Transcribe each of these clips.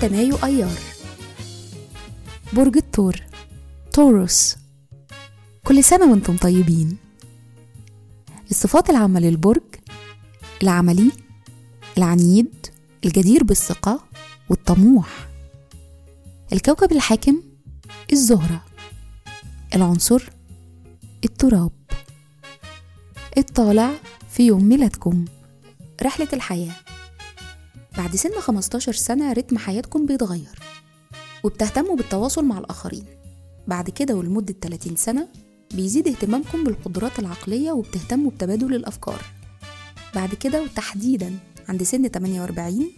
6 مايو أيار. برج الثور توروس كل سنة وأنتم طيبين. الصفات العامة للبرج العملي العنيد الجدير بالثقة والطموح. الكوكب الحاكم الزهرة. العنصر التراب. الطالع في يوم ميلادكم رحلة الحياة. بعد سن 15 سنة رتم حياتكم بيتغير وبتهتموا بالتواصل مع الآخرين. بعد كده ولمدة 30 سنة بيزيد اهتمامكم بالقدرات العقلية وبتهتموا بتبادل الأفكار. بعد كده وتحديدا عند سن 48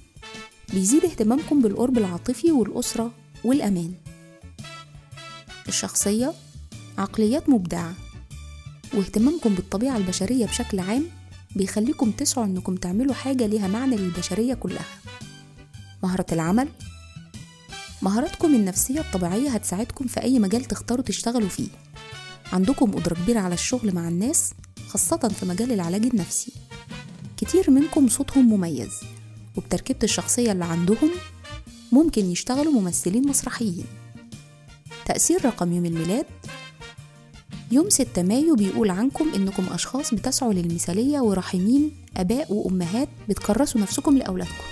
بيزيد اهتمامكم بالقرب العاطفي والأسرة والأمان. الشخصية عقليات مبدعة واهتمامكم بالطبيعة البشرية بشكل عام بيخليكم تسعوا انكم تعملوا حاجة ليها معنى للبشرية كلها. مهارة العمل. مهاراتكم النفسية الطبيعية هتساعدكم في أي مجال تختاروا تشتغلوا فيه. عندكم قدرة كبيرة على الشغل مع الناس خاصة في مجال العلاج النفسي. كتير منكم صوتهم مميز وبتركيبة الشخصية اللي عندهم ممكن يشتغلوا ممثلين مسرحيين. تأثير رقم يوم الميلاد. يوم 6 مايو بيقول عنكم إنكم أشخاص بتسعوا للمثالية ورحيمين آباء وأمهات بتكرسوا نفسكم لأولادكم.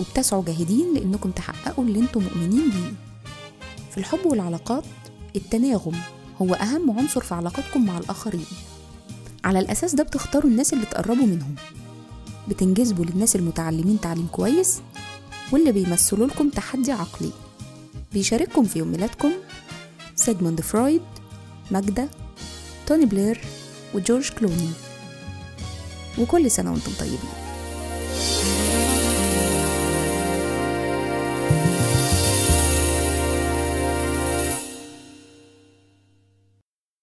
وبتسعوا جاهدين لأنكم تحققوا اللي أنتم مؤمنين بيه. في الحب والعلاقات التناغم هو أهم عنصر في علاقتكم مع الآخرين. على الأساس ده بتختاروا الناس اللي تقربوا منهم. بتنجذبوا للناس المتعلمين تعليم كويس واللي بيمثلوا لكم تحدي عقلي. بيشارككم في يوم ميلادكم سيجموند فرويد ماجدة توني بلير وجورج كلوني. وكل سنة وأنتم طيبين.